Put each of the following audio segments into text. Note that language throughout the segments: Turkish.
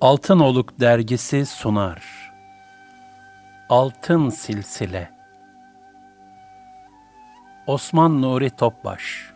Altın Oluk dergisi sunar. Altın Silsile. Osman Nuri Topbaş.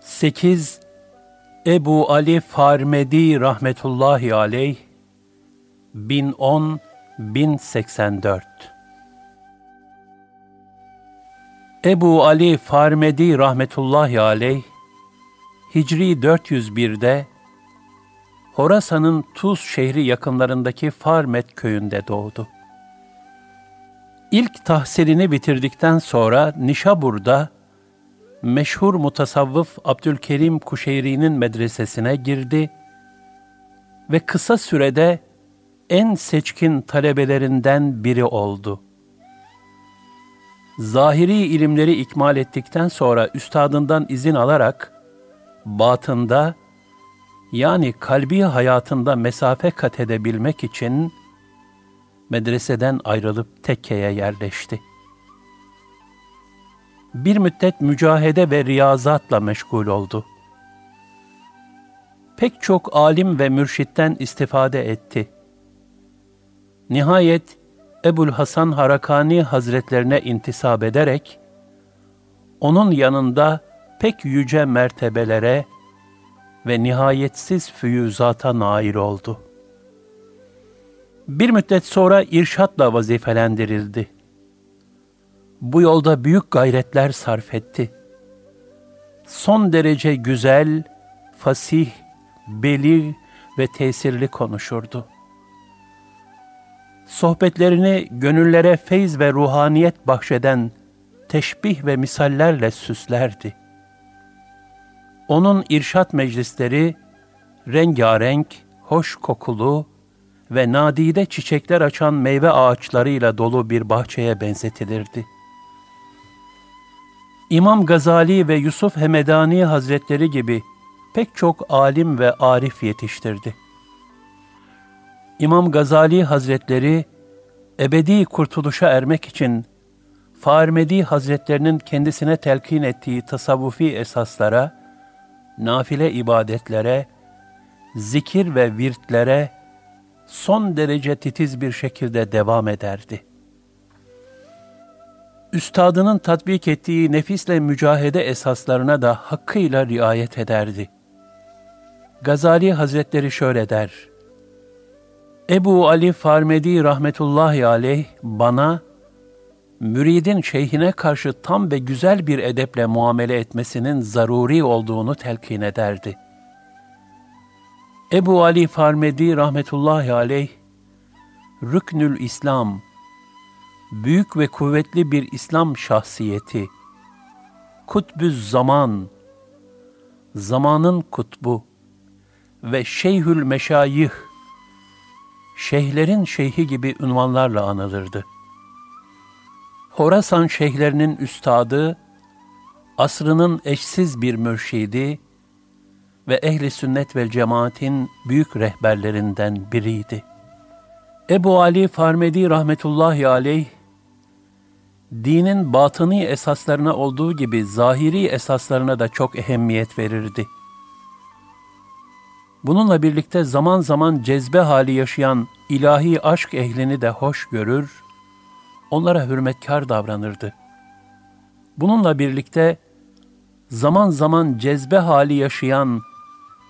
8 Ebu Ali Farmedi rahmetullahi aleyh 1010 1084 Ebu Ali Farmedi rahmetullahi aleyh Hicri 401'de Horasan'ın Tuz şehri yakınlarındaki Farmet köyünde doğdu. İlk tahsilini bitirdikten sonra Nişabur'da meşhur mutasavvıf Abdülkerim Kuşeyri'nin medresesine girdi ve kısa sürede en seçkin talebelerinden biri oldu. Zahiri ilimleri ikmal ettikten sonra üstadından izin alarak batında yani kalbi hayatında mesafe kat edebilmek için medreseden ayrılıp tekkeye yerleşti. Bir müddet mücahede ve riyazatla meşgul oldu. Pek çok alim ve mürşitten istifade etti. Nihayet Ebul Hasan Harakani Hazretlerine intisap ederek, onun yanında pek yüce mertebelere ve nihayetsiz füyüzata nail oldu. Bir müddet sonra irşatla vazifelendirildi. Bu yolda büyük gayretler sarf etti. Son derece güzel, fasih, belir ve tesirli konuşurdu. Sohbetlerini gönüllere feyz ve ruhaniyet bahşeden teşbih ve misallerle süslerdi.'' Onun irşat meclisleri rengarenk, hoş kokulu ve nadide çiçekler açan meyve ağaçlarıyla dolu bir bahçeye benzetilirdi. İmam Gazali ve Yusuf Hemedani Hazretleri gibi pek çok alim ve arif yetiştirdi. İmam Gazali Hazretleri ebedi kurtuluşa ermek için Farmedi Hazretlerinin kendisine telkin ettiği tasavvufi esaslara nafile ibadetlere, zikir ve virtlere son derece titiz bir şekilde devam ederdi. Üstadının tatbik ettiği nefisle mücahede esaslarına da hakkıyla riayet ederdi. Gazali Hazretleri şöyle der, Ebu Ali Farmedi rahmetullahi aleyh bana müridin şeyhine karşı tam ve güzel bir edeple muamele etmesinin zaruri olduğunu telkin ederdi. Ebu Ali Farmedi rahmetullahi aleyh, Rüknül İslam, büyük ve kuvvetli bir İslam şahsiyeti, Kutbüz Zaman, zamanın kutbu ve Şeyhül Meşayih, şeyhlerin şeyhi gibi ünvanlarla anılırdı.'' Horasan şeyhlerinin üstadı, asrının eşsiz bir mürşidi ve ehli sünnet ve cemaatin büyük rehberlerinden biriydi. Ebu Ali Farmedi rahmetullahi aleyh, dinin batıni esaslarına olduğu gibi zahiri esaslarına da çok ehemmiyet verirdi. Bununla birlikte zaman zaman cezbe hali yaşayan ilahi aşk ehlini de hoş görür, onlara hürmetkar davranırdı. Bununla birlikte zaman zaman cezbe hali yaşayan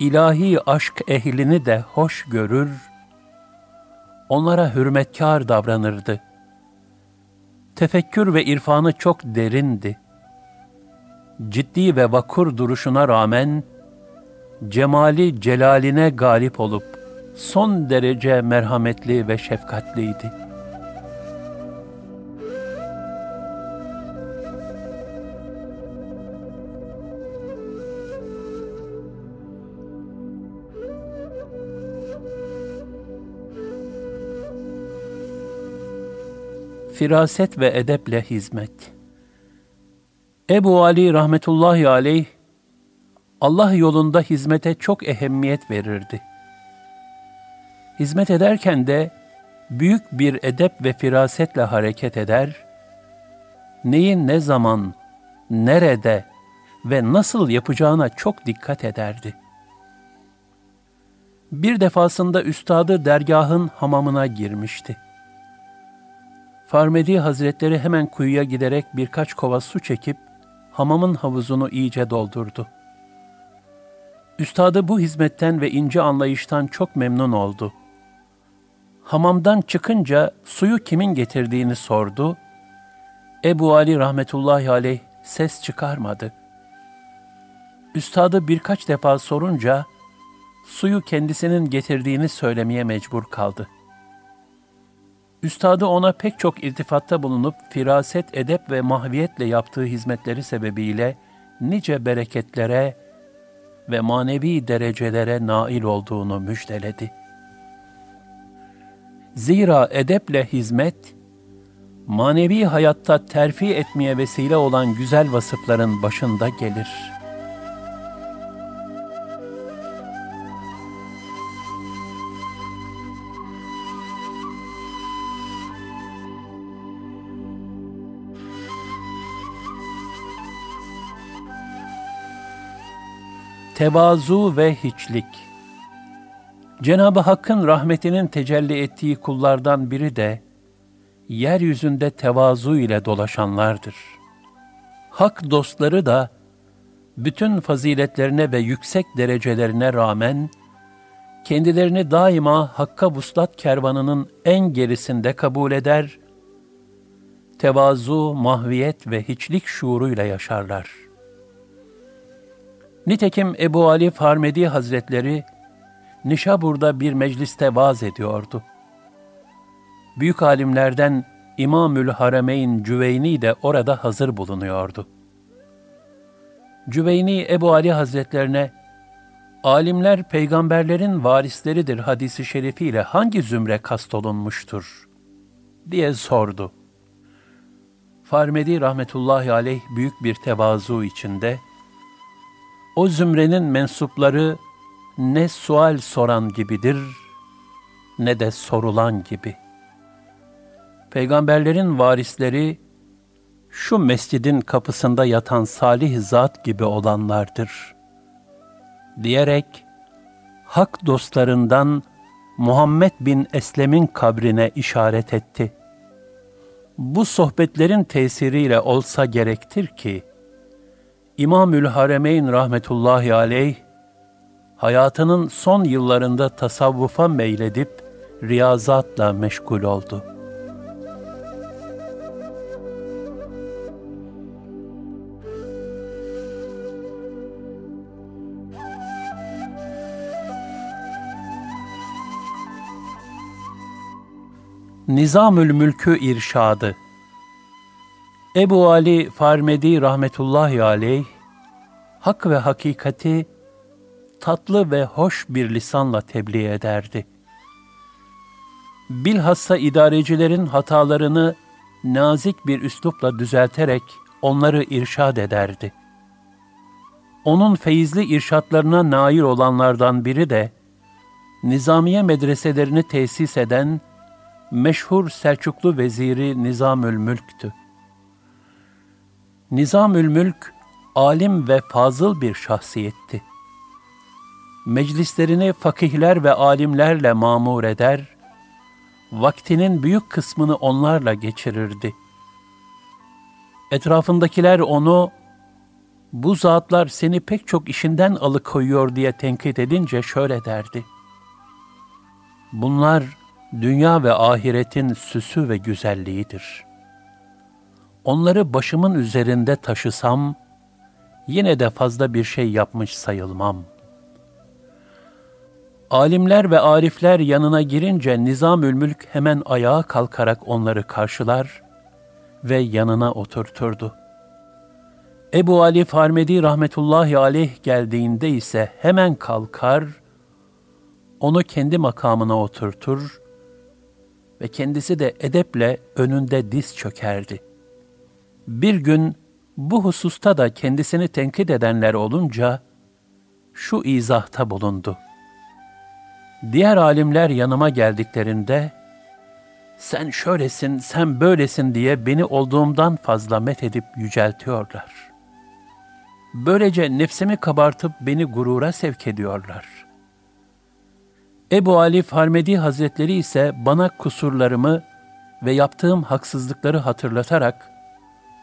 ilahi aşk ehlini de hoş görür, onlara hürmetkar davranırdı. Tefekkür ve irfanı çok derindi. Ciddi ve vakur duruşuna rağmen, cemali celaline galip olup, son derece merhametli ve şefkatliydi.'' Firaset ve edeple hizmet. Ebu Ali rahmetullahi aleyh, Allah yolunda hizmete çok ehemmiyet verirdi. Hizmet ederken de büyük bir edep ve firasetle hareket eder, neyin ne zaman, nerede ve nasıl yapacağına çok dikkat ederdi. Bir defasında üstadı dergahın hamamına girmişti. Farmedi Hazretleri hemen kuyuya giderek birkaç kova su çekip hamamın havuzunu iyice doldurdu. Üstadı bu hizmetten ve ince anlayıştan çok memnun oldu. Hamamdan çıkınca suyu kimin getirdiğini sordu. Ebu Ali rahmetullahi aleyh ses çıkarmadı. Üstadı birkaç defa sorunca suyu kendisinin getirdiğini söylemeye mecbur kaldı. Üstadı ona pek çok iltifatta bulunup firaset, edep ve mahviyetle yaptığı hizmetleri sebebiyle nice bereketlere ve manevi derecelere nail olduğunu müjdeledi. Zira edeple hizmet, manevi hayatta terfi etmeye vesile olan güzel vasıfların başında gelir.'' Tevazu ve hiçlik. Cenab-ı Hakk'ın rahmetinin tecelli ettiği kullardan biri de yeryüzünde tevazu ile dolaşanlardır. Hak dostları da bütün faziletlerine ve yüksek derecelerine rağmen kendilerini daima Hakk'a vuslat kervanının en gerisinde kabul eder, tevazu, mahviyet ve hiçlik şuuruyla yaşarlar.'' Nitekim Ebu Ali Farmedi Hazretleri Nişabur'da bir mecliste vaaz ediyordu. Büyük alimlerden İmamül Harameyn Cüveyni de orada hazır bulunuyordu. Cüveyni Ebu Ali Hazretlerine alimler peygamberlerin varisleridir hadisi şerifiyle hangi zümre kastolunmuştur diye sordu. Farmedi rahmetullahi aleyh büyük bir tevazu içinde o zümrenin mensupları ne sual soran gibidir ne de sorulan gibi. Peygamberlerin varisleri şu mescidin kapısında yatan salih zat gibi olanlardır. Diyerek hak dostlarından Muhammed bin Eslem'in kabrine işaret etti. Bu sohbetlerin tesiriyle olsa gerektir ki, İmamül Haremeyn rahmetullahi aleyh, hayatının son yıllarında tasavvufa meyledip riyazatla meşgul oldu. Nizamül Mülkü İrşadı Ebu Ali Farmedi rahmetullahi aleyh, hak ve hakikati tatlı ve hoş bir lisanla tebliğ ederdi. Bilhassa idarecilerin hatalarını nazik bir üslupla düzelterek onları irşad ederdi. Onun feyizli irşatlarına nail olanlardan biri de, Nizamiye medreselerini tesis eden meşhur Selçuklu veziri Nizamül Mülk'tü. Nizamül Mülk, alim ve fazıl bir şahsiyetti. Meclislerini fakihler ve alimlerle mamur eder, vaktinin büyük kısmını onlarla geçirirdi. Etrafındakiler onu, bu zatlar seni pek çok işinden alıkoyuyor diye tenkit edince şöyle derdi. Bunlar dünya ve ahiretin süsü ve güzelliğidir. Onları başımın üzerinde taşısam, yine de fazla bir şey yapmış sayılmam. Alimler ve arifler yanına girince Nizamül Mülk hemen ayağa kalkarak onları karşılar ve yanına oturturdu. Ebu Ali Farmedi rahmetullahi aleyh geldiğinde ise hemen kalkar, onu kendi makamına oturtur ve kendisi de edeple önünde diz çökerdi. Bir gün bu hususta da kendisini tenkit edenler olunca şu izahta bulundu. Diğer alimler yanıma geldiklerinde sen şöylesin, sen böylesin diye beni olduğumdan fazla met edip yüceltiyorlar. Böylece nefsimi kabartıp beni gurura sevk ediyorlar. Ebu Ali Farmedi Hazretleri ise bana kusurlarımı ve yaptığım haksızlıkları hatırlatarak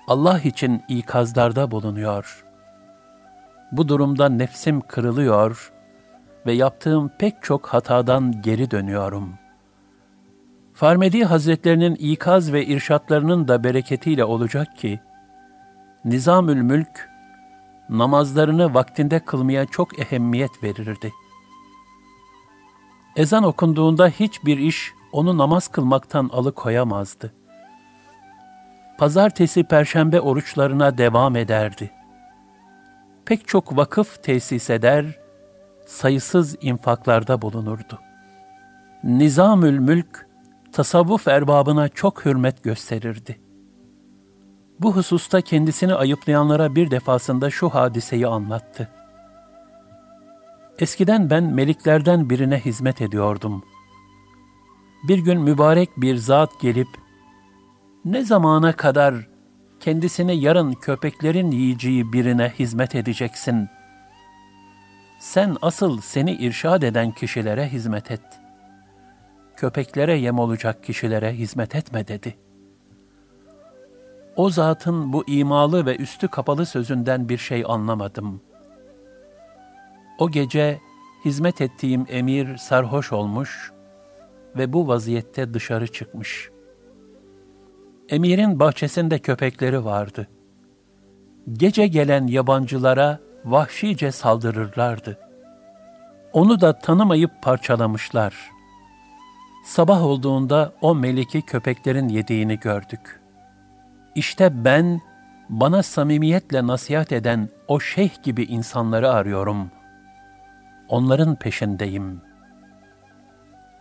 Allah için ikazlarda bulunuyor. Bu durumda nefsim kırılıyor ve yaptığım pek çok hatadan geri dönüyorum. Farmedi Hazretlerinin ikaz ve irşatlarının da bereketiyle olacak ki, Nizamül Mülk, namazlarını vaktinde kılmaya çok ehemmiyet verirdi. Ezan okunduğunda hiçbir iş onu namaz kılmaktan alıkoyamazdı. Pazartesi, perşembe oruçlarına devam ederdi. Pek çok vakıf tesis eder, sayısız infaklarda bulunurdu. Nizamül Mülk, tasavvuf erbabına çok hürmet gösterirdi. Bu hususta kendisini ayıplayanlara bir defasında şu hadiseyi anlattı. Eskiden ben meliklerden birine hizmet ediyordum. Bir gün mübarek bir zat gelip, ne zamana kadar kendisini yarın köpeklerin yiyeceği birine hizmet edeceksin? Sen asıl seni irşad eden kişilere hizmet et. Köpeklere yem olacak kişilere hizmet etme dedi. O zatın bu imalı ve üstü kapalı sözünden bir şey anlamadım.'' O gece hizmet ettiğim emir sarhoş olmuş ve bu vaziyette dışarı çıkmış. Emirin bahçesinde köpekleri vardı. Gece gelen yabancılara vahşice saldırırlardı. Onu da tanımayıp parçalamışlar. Sabah olduğunda o meliki köpeklerin yediğini gördük. İşte ben bana samimiyetle nasihat eden o şeyh gibi insanları arıyorum.'' onların peşindeyim.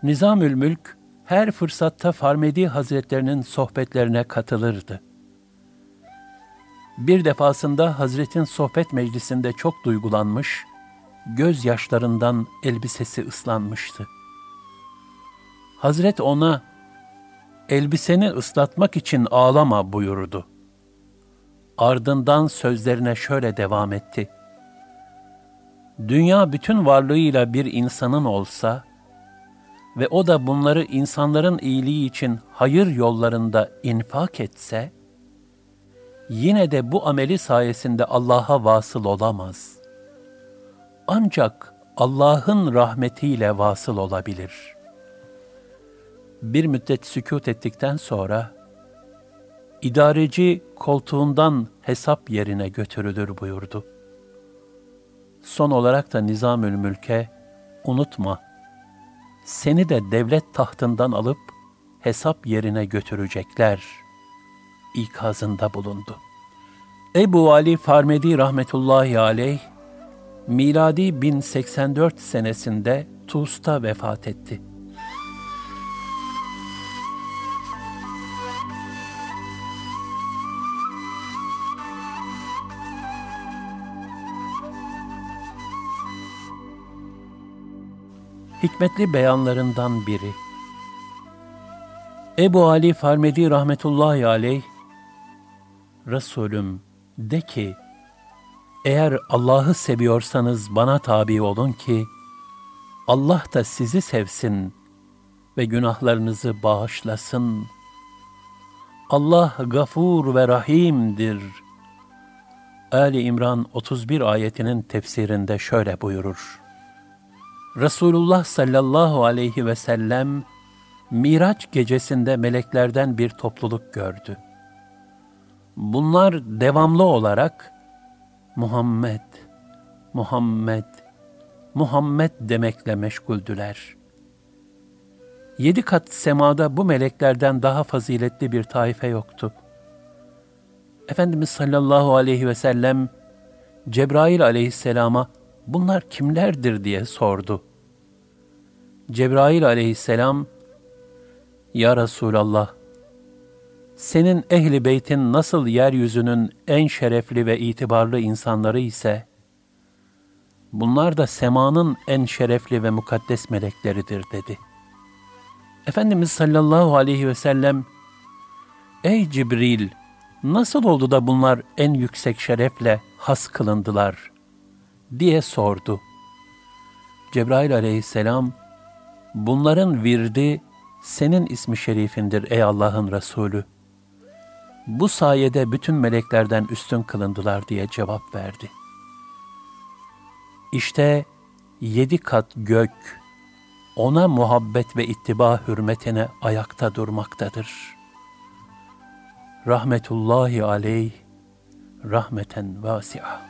Nizamül Mülk her fırsatta Farmedi Hazretlerinin sohbetlerine katılırdı. Bir defasında Hazretin sohbet meclisinde çok duygulanmış, gözyaşlarından elbisesi ıslanmıştı. Hazret ona, elbiseni ıslatmak için ağlama buyurdu. Ardından sözlerine şöyle devam etti. Dünya bütün varlığıyla bir insanın olsa ve o da bunları insanların iyiliği için hayır yollarında infak etse, yine de bu ameli sayesinde Allah'a vasıl olamaz. Ancak Allah'ın rahmetiyle vasıl olabilir. Bir müddet sükut ettikten sonra, idareci koltuğundan hesap yerine götürülür buyurdu. Son olarak da Nizamül Mülk'e unutma, seni de devlet tahtından alıp hesap yerine götürecekler ikazında bulundu. Ebu Ali Farmedi rahmetullahi aleyh, miladi 1084 senesinde Tuz'ta vefat etti. Hikmetli beyanlarından biri. Ebu Ali Farmedi rahmetullahi aleyh, Resulüm de ki, eğer Allah'ı seviyorsanız bana tabi olun ki, Allah da sizi sevsin ve günahlarınızı bağışlasın. Allah gafur ve rahimdir. Ali İmran 31 ayetinin tefsirinde şöyle buyurur. Resulullah sallallahu aleyhi ve sellem Miraç gecesinde meleklerden bir topluluk gördü. Bunlar devamlı olarak Muhammed, Muhammed, Muhammed demekle meşguldüler. Yedi kat semada bu meleklerden daha faziletli bir taife yoktu. Efendimiz sallallahu aleyhi ve sellem Cebrail aleyhisselama bunlar kimlerdir diye sordu. Cebrail aleyhisselam, Ya Resulallah, senin ehli beytin nasıl yeryüzünün en şerefli ve itibarlı insanları ise, bunlar da semanın en şerefli ve mukaddes melekleridir dedi. Efendimiz sallallahu aleyhi ve sellem, Ey Cibril, nasıl oldu da bunlar en yüksek şerefle has kılındılar? Diye sordu. Cebrail aleyhisselam, bunların virdi senin ismi şerifindir ey Allah'ın Resulü. Bu sayede bütün meleklerden üstün kılındılar diye cevap verdi. İşte yedi kat gök, ona muhabbet ve ittiba hürmetine ayakta durmaktadır. Rahmetullahi aleyh, rahmeten vasi'a.